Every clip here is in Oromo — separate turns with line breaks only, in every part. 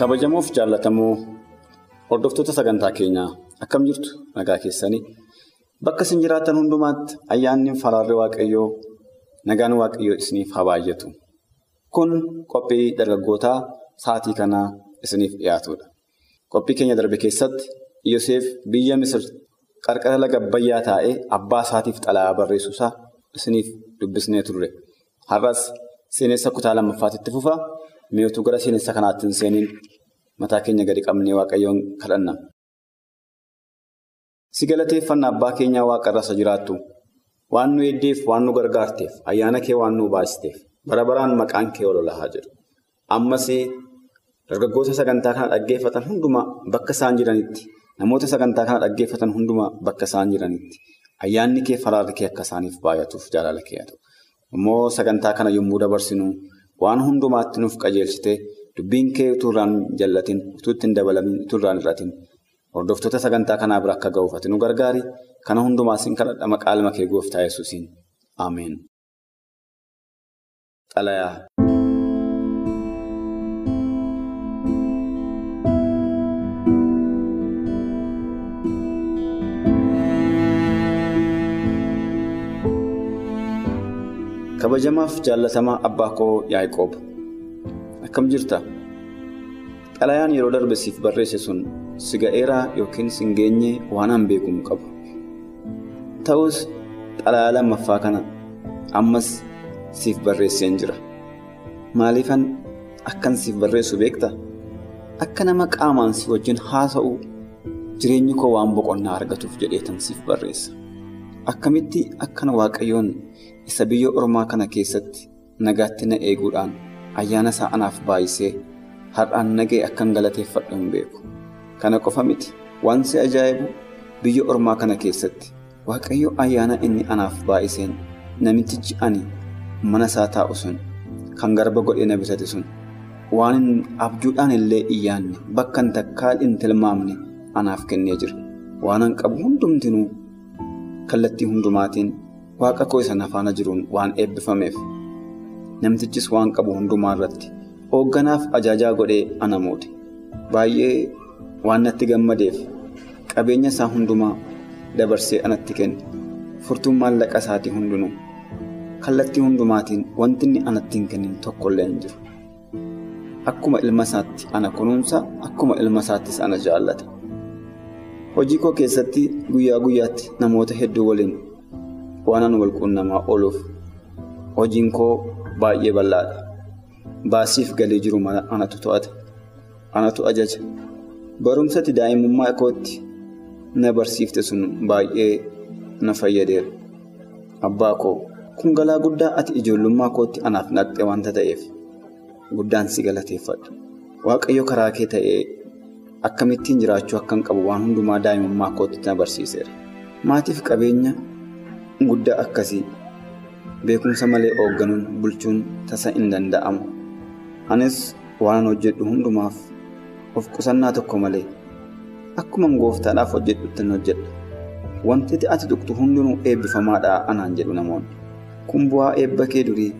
Kabajamoof jaallatamoo hordoftoota sagantaa keenyaa akkam jirtu nagaa keessanii? Bakka isin jiraattan hundumaatti ayyaanni faraarri waaqayyoo nagaan waaqayyoo isiniif haa baay'atu. Kun qophii dargaggootaa sa'aatii kanaa isiniif dhiyaatudha. Qophii keenya darbe keessatti yoseef biyya misir qarqara laga abbayyaa taa'ee abbaa isaatiif xalayaa barreessuusaa isiniif dubbisnee turre. Har'as seenessa kutaa lammaffaatitti fufa. mi'ootuu gara seenessa kanaatti hin seeniin mataa keenya gadi qabnee waaqayyoon kadhanna. Si galateeffanna abbaa keenyaa waaqarra isa jiraattu waan nu eeddeef waan nu gargaarteef ayyaana kee waan nu baasiteef bara baraan maqaan kee ol haa jedhu. Ammas dargaggoota sagantaa kana dhaggeeffatan hundumaa bakka isaan jiranitti namoota sagantaa kana dhaggeeffatan hundumaa bakka isaan jiranitti ayyaanni kee faraarri kee akka isaaniif baay'atuuf jaalala kee. Immoo sagantaa kana yommuu dabarsinu. Waan hundumaatti nuuf qajeelchite dubbiin kee utuu irraan jallatin utuu ittiin dabalamin utuu irraan hir'atin hordoftoota sagantaa kanaa bira akka ga'uuf ati nu gargaari. Kana hundumaas hin kadhadha maqaa kee gooftaa yesuusiin. Ameen. Kabajamaaf jaallatamaa abbaa koo yaa'ikoob akkam jirta? Xalayaan yeroo darbe siif barreesse sun si ga'eeraa yookiin si hin waan an beeku hin qabu? Ta'us xalayaa lammaffaa kana ammas siif barreesseen jira. Maaliifan akkan siif barreessu beekta? Akka nama qaamaan si wajjin haasa'u jireenyi koo waan boqonnaa argatuuf jedheetan siif barreessa. Akkamitti akkana waaqayyoon. isa biyya ormaa kana keessatti nagaatti na eeguudhaan ayyaana isaa anaaf baay'isee har'aan nagee akkan galateeffadhu hin beeku kana qofa miti waan si ajaa'ibu biyya ormaa kana keessatti waaqayyo ayyaana inni anaaf baay'iseen namtichi ani mana isaa taa'u sun kan garba godhee na bitate sun waan abjuudhaan illee iyyaanne bakka hin takkaa hin tilmaamne anaaf kennee jira waan an qabu hundumtinuu kallattii hundumaatiin. waaqa koo isa nafaana jiruun waan eebbifameef namtichis waan qabu hundumaa irratti hoogganaaf ajaajaa godhee ana muude baay'ee waan natti gammadeef qabeenya isaa hundumaa dabarsee anatti kenne. Furtuun maallaqa isaatii hundinuu kallattii hundumaatiin wanti inni anatti hin kennin tokkollee hin jiru. Akkuma ilma isaatti ana kunuunsa akkuma ilma isaattis ana jaallata. Hojii koo keessatti guyyaa guyyaatti namoota hedduu waliin. waanan walquunnamaa ooluuf hojiin koo baay'ee bal'aadha. Baasiif galii jiru anatu to'ata. Anatu ajaja. Barumsatti daa'imummaa kootti na barsiifte sun baay'ee na fayyadeera. Abbaa koo kun galaa guddaa ati ijoollummaa kootti anaaf naqxe wanta ta'eef guddaan si galateeffadha waaqayyo karaa kee ta'ee akkamittiin jiraachuu akkan qabu waan hundumaa daa'imummaa kootti na barsiiseera. Maatiif qabeenya. guddaa akkasii beekumsa malee hoogganuun bulchuun tasa hin danda'amu. Anis waan hojjedhu hundumaaf of qusannaa tokko malee akkuma gooftaadhaaf hojjedhutti hojjedha wanti ati tuqxu hundinuu eebbifamaadhaa anaan jedhu namoonni. Kun bu'aa eebba kee durii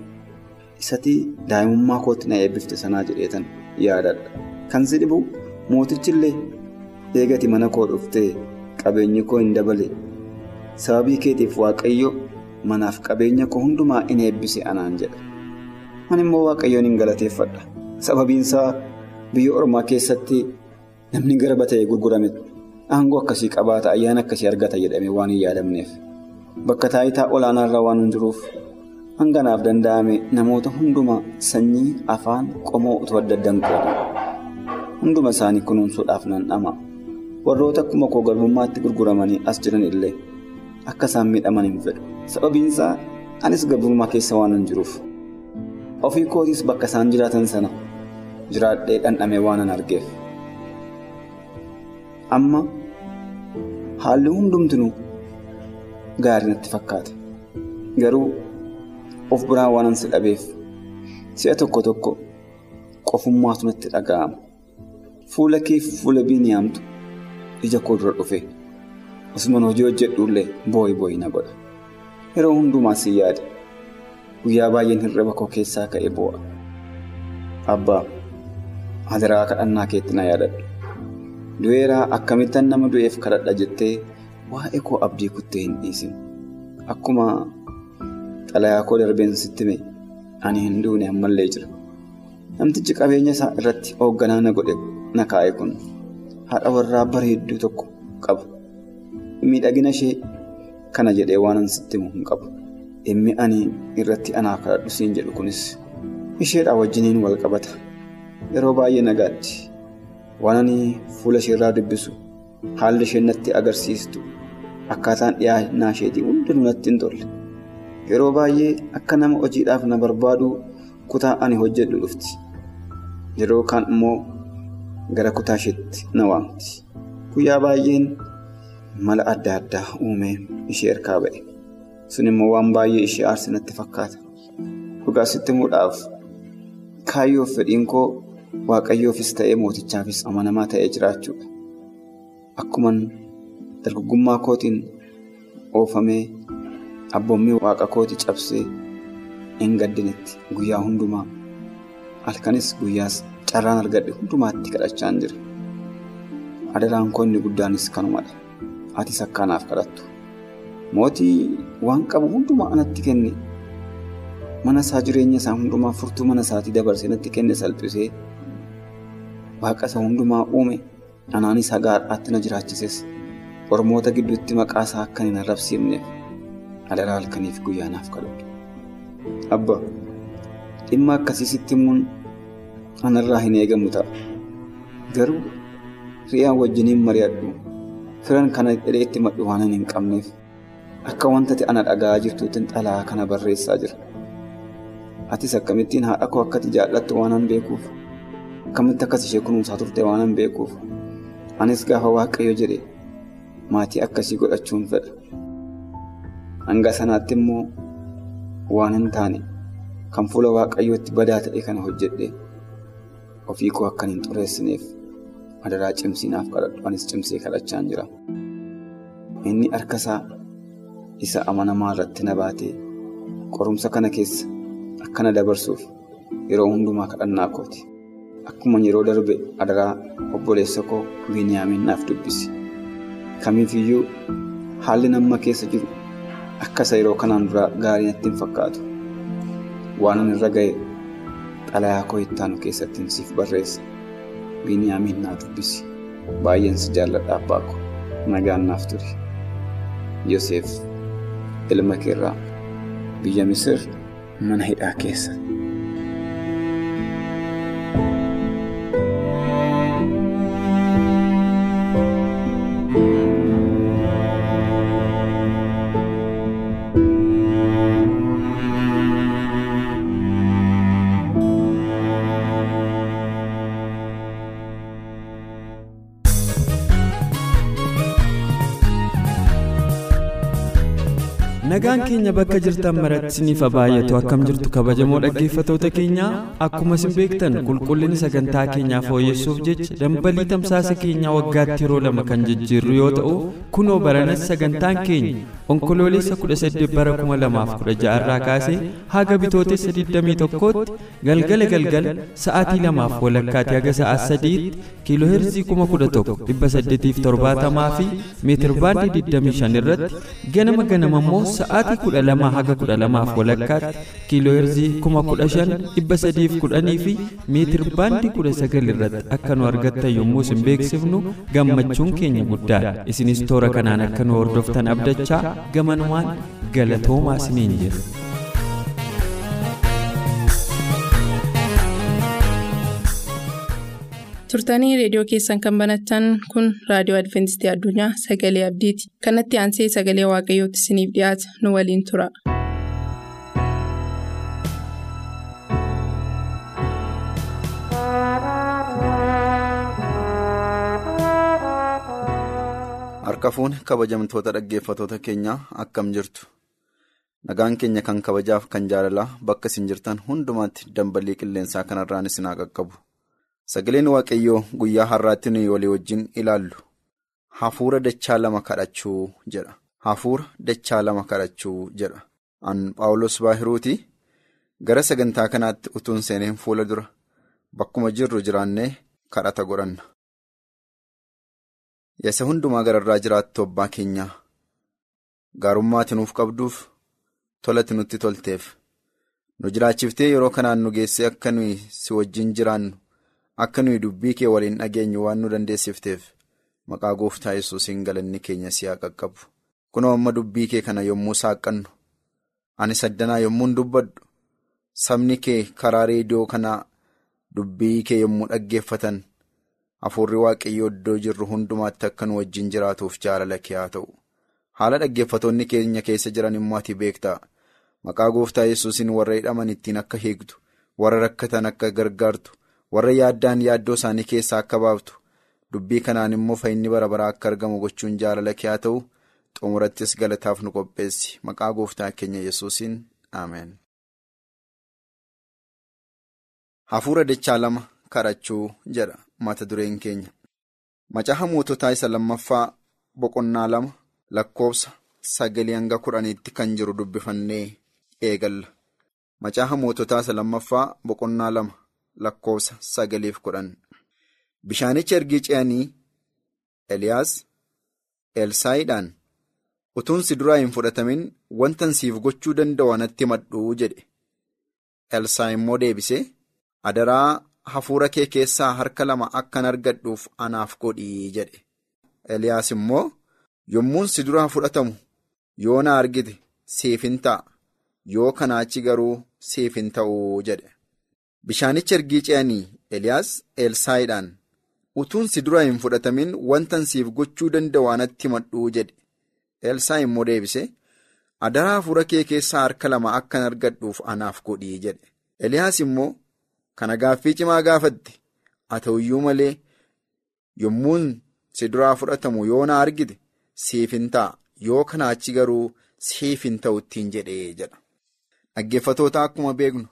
isatii daa'imummaa kootti na eebbifte sanaa jedheetan yaadadha. Kan si dhibu mootichillee eegati mana koo dhuftee qabeenyi koo hin dabale. sababii keetiif waaqayyo manaaf qabeenya koo hundumaa in eebbise anaan jedha. Ani immoo waaqayyoon hin galateeffadha. Sababiinsaa biyya ormaa keessatti namni garba ta'e gurgurame aangoo akkasii qabaata ayyaana akkasii argata jedhamee waan hin yaadamneef bakka taayitaa olaanaarra waan hin jiruuf hanganaaf danda'ame namoota hundumaa sanyii afaan qomoo addaan qooda hunduma isaanii kunuunsuudhaaf nan dhama warroota akkuma koo garbummaatti gurguramanii as jiran illee akka isaan miidhaman hin fedhu. Sababiinsaa anis gabrummaa keessa waan hin jiruuf. Ofii kootiis bakka isaan jiraatan sana jiraadhee dhandhame waan hin argeef. Amma haalli hundumtinuu gaarii natti fakkaate garuu of biraa waan si dhabeef si'a tokko tokko qofummaatu natti dhaga'ama. Fuula kee fuula biiniyaamtu ija koo dura dhufe osuman hojii hojjedhuullee booyi na godha. Yeroo hundumaa si yaade. Guyyaa baay'een hirriba koo keessaa ka'e boo'a. Abbaa hadaraa kadhannaa keetti na yaadadhu. Du'eeraa akkamittan nama du'eef kadhadha jettee waa'ee koo abdii kuttee hin dhiisin. Akkuma xalayaa koo darbeen sitti mee ani hin duune ammallee jira. Namtichi qabeenya isaa irratti hoogganaa na godhe na kaa'e kun haadha warraa bareedduu tokko qaba miidhagina ishee kana jedhee waan sitti himu hin qabu. Dhimmi ani irratti anaaf kadhadhu siin jedhu kunis isheedhaa wajjiniin wal qabata. Yeroo baay'ee nagaatti waan ani fuula isheerraa dubbisu haalli isheen natti agarsiistu akkaataan dhiyaannaa isheetii hundinuu natti hin tolle. Yeroo baay'ee akka nama hojiidhaaf na barbaadu kutaa ani hojjedhu dhufti. Yeroo kaan immoo gara kutaa isheetti na waamti. Guyyaa baay'een mala adda addaa uumee ishee harkaa ba'e. Sun immoo waan baay'ee ishee aarse natti fakkaata. Dhugaa sitti himuudhaaf kaayyoof fedhiin koo waaqayyoofis ta'ee mootichaafis amanamaa ta'ee jiraachuudha. Akkuman dargaggummaa kootiin oofamee abboommii waaqa kooti cabsee hin gaddinetti guyyaa hundumaa halkanis guyyaas carraan argadhe hundumaatti kadhachaan jira. Adaraan koo inni guddaanis kanumadha atis akkaanaaf kadhattu mootii waan qabu hundumaa anatti kenne mana isaa jireenya isaa hundumaa furtuu mana isaatii dabarsee natti kenne salphisee waaqa isa hundumaa uume anaanis haga har'aatti na jiraachises ormoota gidduutti maqaa isaa akka hin arrabsiifneef adaraa halkaniif guyyaanaaf kadhadhu. Abba dhimma akkasiisitti immuun anarraa hin eegamu ta'a. Garuu ri'aan wajjiniin mari'adhu firan kana jedhee itti madhu waan hin qabneef akka wanta ana dhaga'aa jirtuutiin xalaa kana barreessaa jira. Atis akkamittiin haadha koo akkati jaallattu waan an beekuuf akkamitti akkas ishee kunuunsaa turte waan an beekuuf anis gaafa waaqayyo jedhe maatii akkasii godhachuun fedha. Hanga sanaatti immoo waan hin taane kan fuula waaqayyootti badaa ta'e kana hojjedhe ofii koo akkan hin xureessineef adaraa cimsiinaaf kadhadhu anis cimsee kadhachaan jira. Inni harkasaa isa amanamaa irratti na baatee qorumsa kana keessa akkana dabarsuuf yeroo hundumaa kadhannaa kooti. Akkuma yeroo darbe adaraa obboleessa koo Biniyaamiin naaf dubbisi. Kamiifiyyuu haalli namma keessa jiru akkasa yeroo kanaan dura gaarii natti hin fakkaatu. Waan ani irra ga'e xalayaa koo ittaanu keessatti siif barreessa. Biniyaamiin naaf dubbisi. Baay'een si jaalladha abbaa koo. Nagaan naaf turi. Yoseef ilma keerraa biyya Misir mana hidhaa keessa.
Nagaan keenya bakka jirtan maratti isiniif baay'atu akkam jirtu kabajamoo dhaggeeffatoota keenya akkuma isin beektan qulqullinni sagantaa keenyaa fooyyessuuf jecha dambalii tamsaasa keenyaa waggaatti yeroo lama kan jijjiirru yoo ta'u kunoo baranas sagantaan keenya onkoloolessa 18 bara 2016 irraa kaasee haga bitootessa 21tti galgala galgala sa'aatii lamaaf walakkaatti haga sa'aa sadiitti kiilooheerzii 11,870 fi meetirbaandii 25 irratti ganama ganama immoo sa'aatii 12 haga 12 walakkaatti kiilooheerzii 15,310 fi meetirbaandii 19 irratti akka nu argattan yommuu isin beeksifnu gammachuun keenya guddaadha isinis toora kanaan akka nu hordoftan abdachaa gamanumaan galatoomaa isiniin jira.
turtanii reediyoo keessan kan banatan kun raadiyoo adventistii addunyaa sagalee abdiiti kanatti aansee sagalee waaqayyootti isiniif dhiyaata nu waliin tura.
harka fuuni kabajamtoota dhaggeeffatoota keenyaa akkam jirtu nagaan keenya kan kabajaaf kan jaalalaa bakka isin jirtan hundumaatti dambalii qilleensaa kanarraan isin haa qaqqabu. Sagaleen waaqayyoo guyyaa har'aatti nuyi walii wajjin ilaallu. Hafuura dachaa lama kadhachuu jedha. Hafuura dachaa lama kadhachuu jedha. An paawulos baahiruuti. Gara sagantaa kanaatti utuun seeneen fuula dura. Bakkuma jirru jiraannee kadhata godhanna. Yasa hundumaa gararraa jiraattu abbaa keenyaa. Gaarummaati nuuf qabduuf tolati nutti tolteef. Nu jiraachiftee yeroo kanaan nu geessee akka nuyi si wajjin jiraannu akka nuyi dubbii kee waliin dhageenyu waan nu dandeessifteef maqaa gooftaa yesuusiin galanni keenya si haa qaqqabu kunoo amma dubbii kee kana yommuu saaqqannu ani saddanaa yommuun dubbadhu sabni kee karaa reediyoo kanaa dubbii kee yommuu dhaggeeffatan. Hafuurri waaqayyoo iddoo jirru hundumaatti akka nu wajjin jiraatuuf jaalala kee haa ta'u. Haala dhaggeeffatoonni keenya keessa jiran immoo ati beektaa. Maqaa gooftaa yesuusiin warra hidhaman ittiin akka hiiktu, warra rakkatan akka gargaartu, warra yaaddaan yaaddoo isaanii keessaa akka baaftu, dubbii kanaan immoo fayyinni bara baraa akka argamu gochuun jaalala kee haa ta'u. Xumurattis galataaf nu qopheessi. Maqaa gooftaa keenya yesuusiin Ameen. Hafuura dachaa lama kadhachuu jedha. mata dureen keenya macaafa moototaa isa lammaffaa boqonnaa lama lakkoofsa sagalii hanga kudhaniitti kan jiru dubbifannee eegalla macaafa moototaa isa lammaffaa boqonnaa lama lakkoofsa sagaliif kudhan. Bishaanicha ergii ce'anii eliyaas elsaayiidhaan utuun si duraa hin fudhatamin wantan siif gochuu danda'u anatti himadhuu jedhe. Elsaa immoo deebisee adaraa. hafuura kee keessaa harka lama akkan argadhuuf anaaf godhii jedhe. Eliyaas immoo yommuun si duraa fudhatamu yoo na argite siif hin ta'a. Yoo kanaachi garuu siif hin ta'uu jedhe bishaanicha ergii ce'anii eliyaas elsaayiidhaan utuun si duraa hin fudhatamin wantan siif gochuu danda'u anatti himadhuu jedhe elsaa immoo deebise adaraa hafuura kee keessaa harka lama akkan argadhuuf anaaf godhii jedhe eliyaas immoo. Kana gaaffii cimaa gaafatte haa ta'uyyuu malee yommuun si duraa fudhatamu yoo na argite siif hin ta'a yoo kanaachi garuu siif hin ta'u ittiin jedhee jedha. Dhaggeeffatoota akkuma beeknu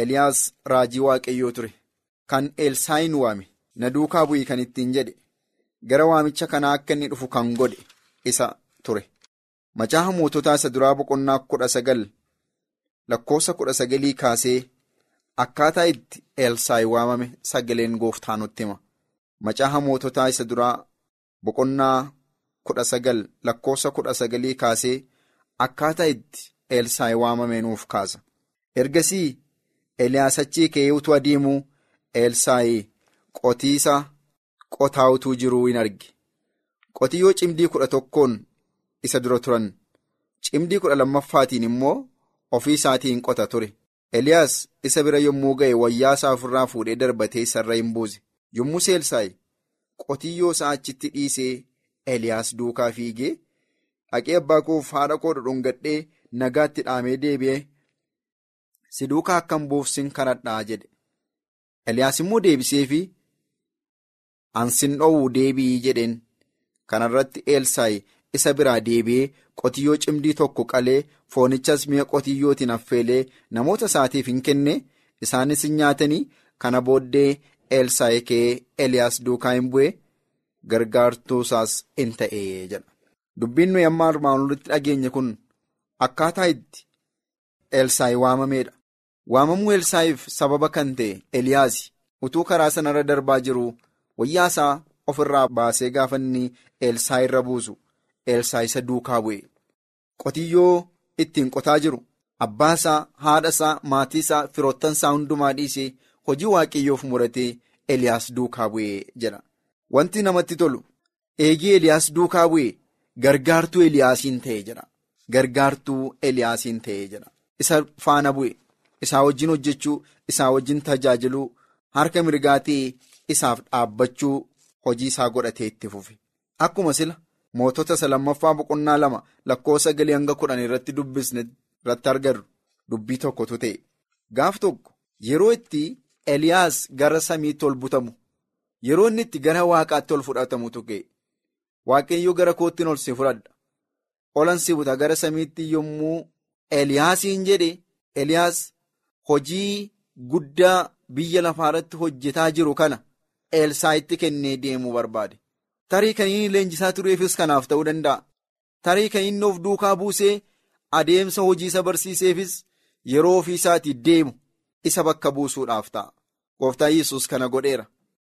Eliyaas raajii waaqayyoo ture kan Elsaayin waame na duukaa bu'ii kan ittiin jedhe gara waamicha kanaa akka inni dhufu kan godhe isa ture. Macaafa moototaa isa duraa boqonnaa kudha sagal lakkoofsa kudha sagalii kaasee. Akkaataa itti Elsaayi waamame sagaleen gooftaa nutti hima. Macaafa moototaa isa duraa boqonnaa kudha sagal lakkoofsa kudha sagalii kaasee akkaataa itti Elsaayi waamame nuuf kaasa. Ergasii Eliyaas achii ka'ee utuu adeemuu Elsaayi qotiisa qotaa utuu jiruu hin arge. Qotiyyoo cimdii kudha tokkoon isa dura turan. Cimdii kudha lammaffaatiin immoo ofii isaatiin qota ture. Eliyaas isa bira yommuu ga'e wayyaa isaa ofirraa fuudhee darbatee isarra hin buuse. Yommuu Elsaayi qotiyyoo isaa achitti dhiisee Eliyaas duukaa fiigee dhaqee abbaa koof haadha koo dhudhungadhee nagaatti dhaamee deebi'ee si duukaa akkan buufsin kadhadhaa jedhe. Eliyaas immoo deebiseefi ansin dhoowwu deebi'ii jedheen. Kanarratti Elsaayi isa biraa deebi'ee qotiyyoo cimdii tokko qalee foonichas mi'a qotiyyootiin affeelee namoota isaatiif hin kenne isaanis hin nyaatanii kana booddee Elsaayi ka'ee Eliyaas duukaa hin bu'e gargaartuu isaas hin ta'ee jedha. Dubbiin nuyi amma armaan olitti dhageenye kun akkaataa itti Elsaayi waamameedha. Waamamuu Elsaayiif sababa kan ta'e Eliyaas utuu karaa sanarra darbaa jiru wayyaa isaa ofirraa baasee gaafa inni Elsaayi irra buusu. Elsaayi isa duukaa bu'e. Qotiyyoo ittiin qotaa jiru abbaa isaa, haadha isaa, maatii isaa, firoottan isaa hundumaa dhiisee hojii waaqayyoof muratee Eliyaas duukaa bu'ee jedha. Wanti namatti tolu eegii Eliyaas duukaa bu'e gargaartuu Eliyaasiin ta'e jedha. Gargaartuu Eliyaasiin ta'e jedha. Isa faana bu'e. Isaa wajjin hojjechuu, isaa wajjin tajaajiluu, harka mirgaatii isaaf dhaabbachuu hojii isaa godhatee itti fufe. Akkuma sila. Mootota isa lammaffaa boqonnaa lama lakkoofsa sagalii hanga kudhan irratti dubbisne irratti argamu dubbii tokkotu ta'e. Gaaf tokko yeroo itti Eliyaas gara samiitti ol butamu yeroo inni itti gara waaqaatti ol fudhatamutu ga'e. waaqayyoo gara koottiin ol si fudhadha olan si buta gara samiitti yommuu eliyaasiin jedhe eliyaas hojii guddaa biyya lafaarratti hojjetaa jiru kana elsaayitti kennee deemuu barbaade. Tarii kan inni leenjisaa tureefis kanaaf ta'uu danda'a. Tarii kan inni of duukaa buusee adeemsa hojii isa barsiiseefis yeroo ofii isaatii deemu isa bakka buusuudhaaf ta'a. Gooftaa yesus kana godheera.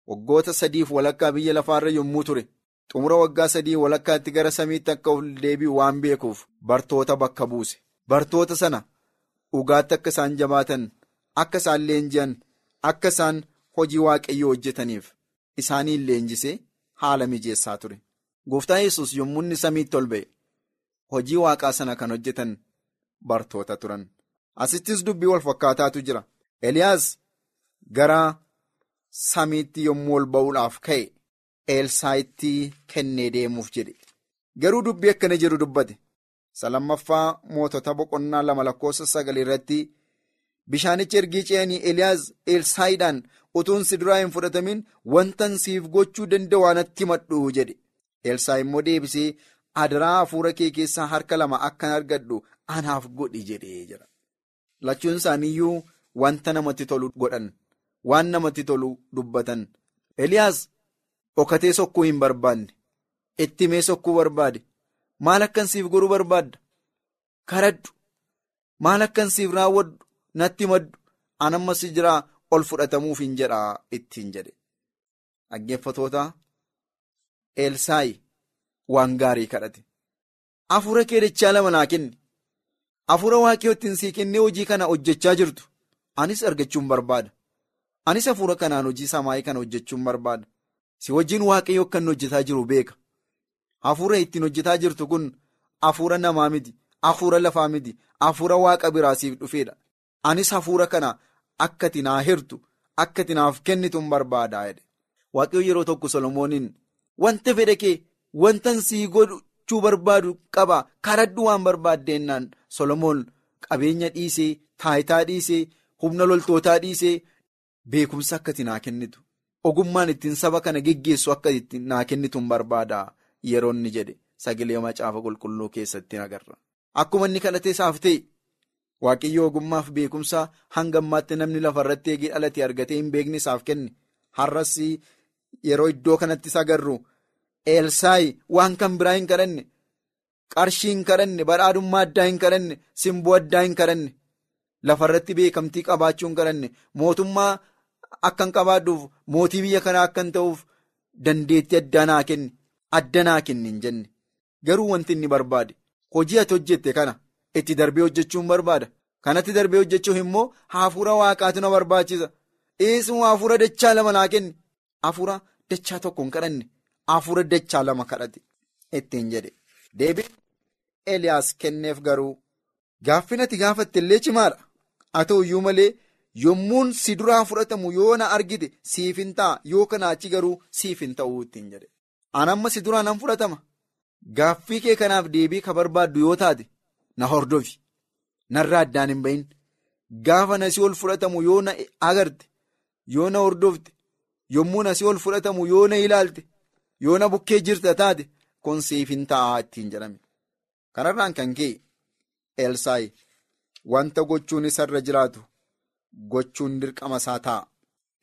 Waggoota sadiif walakkaa biyya lafaarra yommuu ture xumura waggaa sadii walakkaatti gara samiitti akka ol deebi'u waan beekuuf bartoota bakka buuse. Bartoota sana dhugaatti akka isaan jabaatan akka isaan leenji'an akka isaan hojii waaqayyoo hojjetaniif isaaniin leenjisee haala mijeessaa ture. Gooftaa yesus yommuu inni samiitti ol ba'e hojii waaqaa sana kan hojjetan bartoota turan. Asittis dubbii wal fakkaataatu jira. Eliyaas gara samiitti yommuu ol ba'uudhaaf ka'e elsaayitti kennee deemuuf jedhe. Garuu dubbii akkana jedhu dubbate lammaffaa mootota boqonnaa lama lakkoofsa sagal irratti bishaanicha ergii ce'anii eliyaas elsaayiidhaan utuun si duraa hin fudhatamin wantan siif gochuu danda'u natti himadhu jedhe. Elsaa immoo deebisee adaraa hafuura kee keessaa harka lama akkan argadhu? Anaaf godhi jedhee jira. Lachuun isaaniiyyuu wanta namatti tolu godhan waan namatti tolu dubbatan. Eliyaas dhokatee sokkuu hin barbaanne. Itti himee sokkuu barbaade maal akkan siif godhuu barbaadda karadhu maal akkan siif raawwadhu natti himadhu anammas jiraa ol fudhatamuuf hin jedhaa ittiin jedhe. Dhaggeeffatoota elsaayi waan gaarii kadhate. Hafuura kee dachaa lama naa kenni. Hafuura waaqayyoo ittiin sii kennee hojii kana hojjechaa jirtu. Anis argachuun barbaada. Anis hafuura kanaan hojii samaayii kana hojjechuun barbaada. Si wajjin waaqayyoo inni hojjetaa jiru beeka hafuura ittiin hojjetaa jirtu kun hafuura namaa miti hafuura lafaa miti hafuura waaqa biraa siif dhufeedha. Anis hafuura kana akka ati naa hirtu akka ati naaf kennituun barbaadaa jedhe. Waaqayyoo yeroo tokko solomooniin wanta fedha kee wantan sii gochuu barbaadu qaba. Karadhu waan barbaaddeenaan solomoon qabeenya dhiisee taayitaa dhiisee humna loltootaa dhiisee beekumsa akka ati naa kennitu. Ogummaan ittiin saba kana geggeessu akka itti naa kennituun barbaada yeroo inni jedhe. Sagalee macaafa qulqulluu keessatti agarra. Akkuma inni kadhatee isaaf ta'e waaqayyo ogummaaf beekumsa hanga ammaatti namni lafarratti eegee dhalatee argatee hin beekne isaaf kenne. Har'as yeroo iddoo kanattis agarru. Elsaayi waan kan biraa hin kadhanne qarshii hin kadhanne badhaadhummaa addaa hin kadhanne simboo addaa hin kadhanne lafarratti beekamtii qabaachuu hin kadhanne mootummaa akkan qabaadhuuf mootii biyya kanaa akkan ta'uuf dandeettii addaa naa kenni adda naa kenni hin jenne. Garuu wanti inni barbaade hojii ati hojjette kana itti darbee hojjechuun barbaada. Kanatti darbee hojjechuuf immoo hafuura waaqaatu na barbaachisa. Eesuma hafuura dachaa lama naa kenni. Hafuura dachaa tokko hin kadhanne. hafuura dachaa lama kadhate. Ittiin jedhe. Deebiin eliyaas kenneef garuu gaaffin ati gaafatte illee cimaadha. Haa ta'u iyyuu malee yommuun si duraa fudhatamu yoo na argite siif hin ta'a. Yoo kanaa achi garuu siif hin ta'uu ittiin jedhe an amma si duraa nan fudhatama. Gaaffii kee kanaaf deebii ka barbaaddu yoo taate na hordofi. Narraa addaan hin bahin gaafa na si ol fudhatamu yoo na agarte yoo na hordofte yommuu na si ol fudhatamu yoo na ilaalte. yoo na bukkee jirta taate kun siif hin ta'a ittiin jedhame. Kanarraan kan ka'e elsaayi wanta gochuun isarra jiraatu gochuun dirqama isaa ta'a.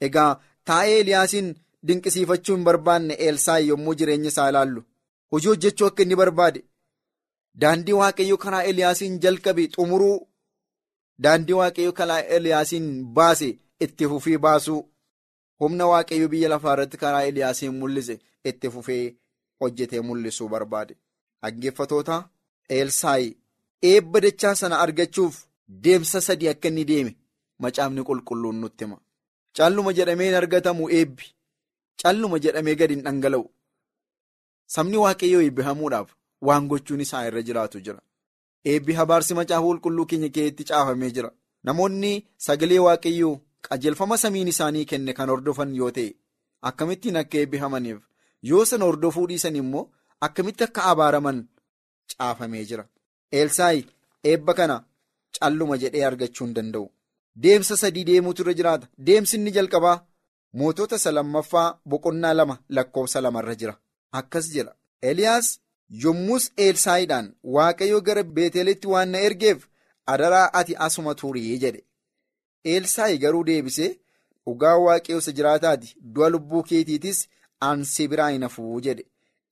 Egaa taa'ee eliyaasiin dinqisiifachuu hin barbaanne elsaayi yommuu jireenya isaa ilaallu. Hojii hojjechuu akka inni barbaade daandii waaqayyoo karaa eliyaasiin jalqabe xumuruu daandii waaqayyoo karaa eliyaasiin baase itti fufii baasuu humna waaqayyoo biyya lafaa irratti karaa eliyaasiin mul'ise. itti fufee hojjetee mul'isuu barbaade. Dhaggeeffatoota elsaayi eebba dachaa sana argachuuf deemsa sadii akka inni deeme macaafni qulqulluun nutti hima. Calluma jedhamee hin argatamu eebbi calluma jedhamee gadi hin dhangala'u. Sabni waaqayyoo eebbifamuudhaaf waan gochuun isaa irra jiraatu jira. Eebbi habaarsi macaafa qulqulluu keenya keessatti caafamee jira. Namoonni sagalee waaqayyoo qajeelfama samiin isaanii kenne kan hordofan yoo ta'e akkamittiin akka eebbifamaniif. yoo sana hordofuu dhiisan immoo akkamitti akka abaaraman caafamee jira. Elsaayi eebba kana calluma jedhee argachuu hin danda'u. Deemsa sadii deemuutu irra jiraata. Deemsi inni jalqabaa mootota isa lammaffaa boqonnaa lama lakkoofsa lamarra jira akkas jedha Eliyaas yommus Elsaayiidhaan waaqayyo gara Beetelitti waan na ergeef adaraa ati asuma turii jedhe. Elsaayi garuu deebisee dhugaa waaqayyo isa jiraataati du'a lubbuu keetiitis ansi biraa hin hafuu jedhe.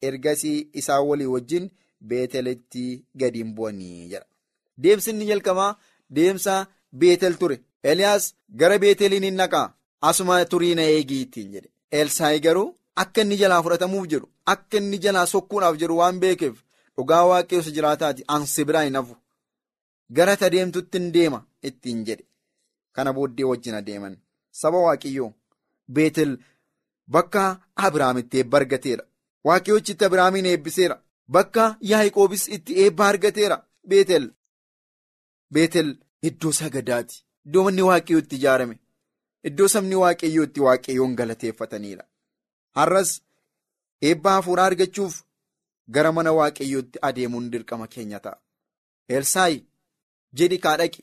Ergasii isaan walii wajjin Beetelitti gadi hin bu'anii jedha. Deemsi inni jalqabaa deemsa Beetel ture. Eliyaas gara Beeteliin hin naqaa asuma turii na eegii ittiin jedhe. Elsaayi garuu akka inni jalaa fudhatamuuf jedhu akka inni jalaa sokkuudhaaf jedhu waan beekeef dhugaa isa jiraataati ansi biraa hin hafu. Gara ta deemtutti hin deema ittiin jedhe. Kana booddee wajjin adeeman. Saba Waaqayyoo Beetel bakka Abiraamitti eebba argateera. Waaqayyochi itti Abiraamiin eebbiseera. Bakka Yaaqoobis itti eebba argateera. Beetel. Beetel iddoo sagadaati. Iddoo manni Waaqayyoo itti ijaarame. Iddoo sabni Waaqayyoo itti Waaqayyoon galateeffataniidha. Har'as eebba hafuuraa argachuuf gara mana Waaqayyootti adeemuun dirqama keenya ta'a. Elsaayi jedhi kaadhaqi.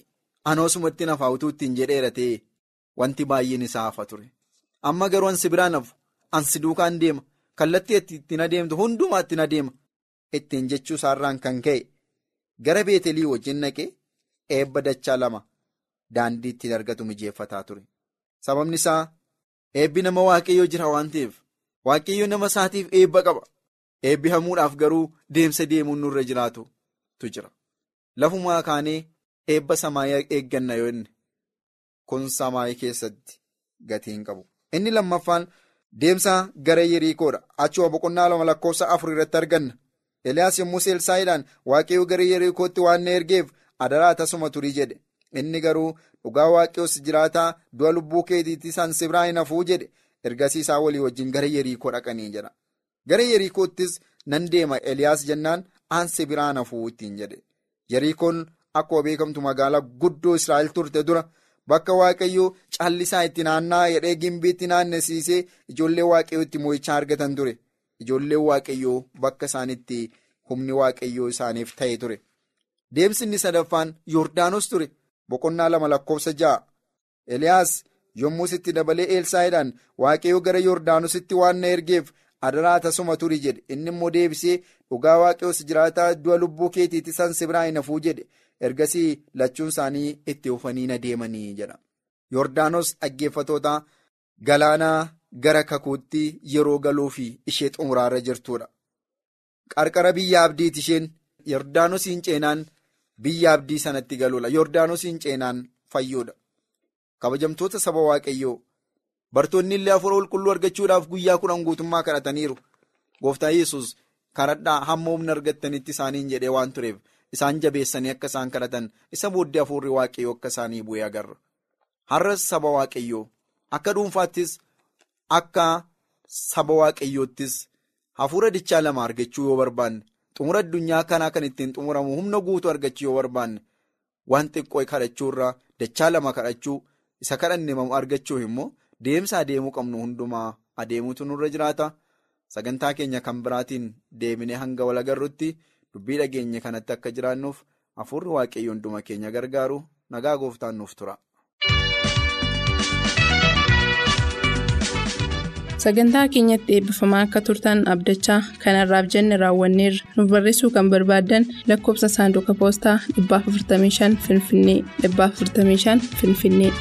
Anoosumatti nafaa utuu ittiin jedheera ta'e wanti baay'een isaa hafa ture. Amma garuu ansi biraan hafu ansi duukaan deema kallattii ittiin adeemtu hundumaa ittiin adeema ittiin jechuu isaarraan kan ka'e gara beetelii wajjin naqee eebba dachaa lama daandii ittiin argatu mijeeffataa ture. Sababni isaa eebbi nama waaqayyoo jira waan ta'eef waaqayyoo nama isaatiif eebba qaba. Eebbi hamuudhaaf garuu deemsa deemuun nurra jiraatutu jira. Lafumaa kaanee. Eebba samaayii eegganna yoo inni kun samaayii keessatti gatii hin qabu. Inni lammaffaan deemsa gara Yeriikoodha. Achuma boqonnaa lama lakkoofsa afur irratti arganna. Eliyaas yommuu Elsaayiidhaan waaqayyoo gara Yeriikootti waan na ergeef adaraa tasuma turii jedhe. Inni garuu dhugaa waaqayyoos jiraataa du'a lubbuu keetiitti ansi biraa hin hafuu jedhe. Ergasii isaa walii wajjin gara Yeriikoo dhaqanii jedha. Gara Yeriikoottis nan deema Eliyaas jennaan ansi biraa hafuu ittiin jedhe. Yeriikoon akkuma beekamtu magaalaa guddoo Israa'el turte dura bakka waaqayyoo callisaa itti naannaa jedhee gimbiitti naannessiisee ijoollee waaqayyoo itti mo'ichaa argatan ture. Ijoolleen waaqayyoo bakka isaanitti humni waaqayyoo isaaniif ta'e ture. Deemsi inni sadaffaan Yordaanos ture. Boqonnaa lama lakkoofsa ja'a. Eliyaas yommus itti dabalee Elsaayiidhaan waaqayyoo gara Yordaanositti waan na ergeef adaraa tasuma turi jedhe. Inni immoo deebisee dhugaa waaqayyoos jiraataa du'a lubbuu keetiitti ansi biraa hin hafuu jedhe. Ergasii lachuun isaanii itti ufanii na deemanii jedha. Yordaanos dhaggeeffatoota galaanaa gara kakuutti yeroo galuu fi ishee xumuraarra jirtudha. Qarqara biyya abdiiti isheen Yordaanosiin ceenaan biyya abdii sanatti galuudha. Yordaanosiin ceenaan fayyuudha. Kabajamtoota saba waaqayyoo bartoonni illee hafuura qulqulluu argachuudhaaf guyyaa kudhan guutummaa kadhataniiru. Gooftaan Yesuus kadhadhaa hamma humna argattanitti isaaniin jedhee waan tureef. Isaan jabeessanii akka isaan kadhatan isa booddee hafuurri waaqayyoo akka isaanii bu'ee agarra. Har'as saba waaqayyoo akka dhuunfaattis akka saba waaqayyoottis hafuura dichaa lama argachuu yoo barbaanne xumura addunyaa kanaa kan ittiin xumuramu humna guutuu argachuu yoo barbaanne waan xiqqoo kadhachuurraa dachaa lama kadhachuu isa kadhanne argachuuf immoo deemsa adeemuu qabnu hundumaa adeemuutu nurra jiraata. Sagantaa keenya kan biraatiin deeminee hanga wal agarrutti. dubbii dhageenye kanatti akka jiraannuuf hafuurri waaqayyo hunduma keenya gargaaru nagaa gooftaan nuuf tura.
Sagantaa keenyatti eebbifamaa akka turtan abdachaa kanarraaf jenne raawwanneerra nuuf barreessuu kan barbaaddan lakkoofsa saanduqa poostaa 455 Finfinnee 455 Finfinnee.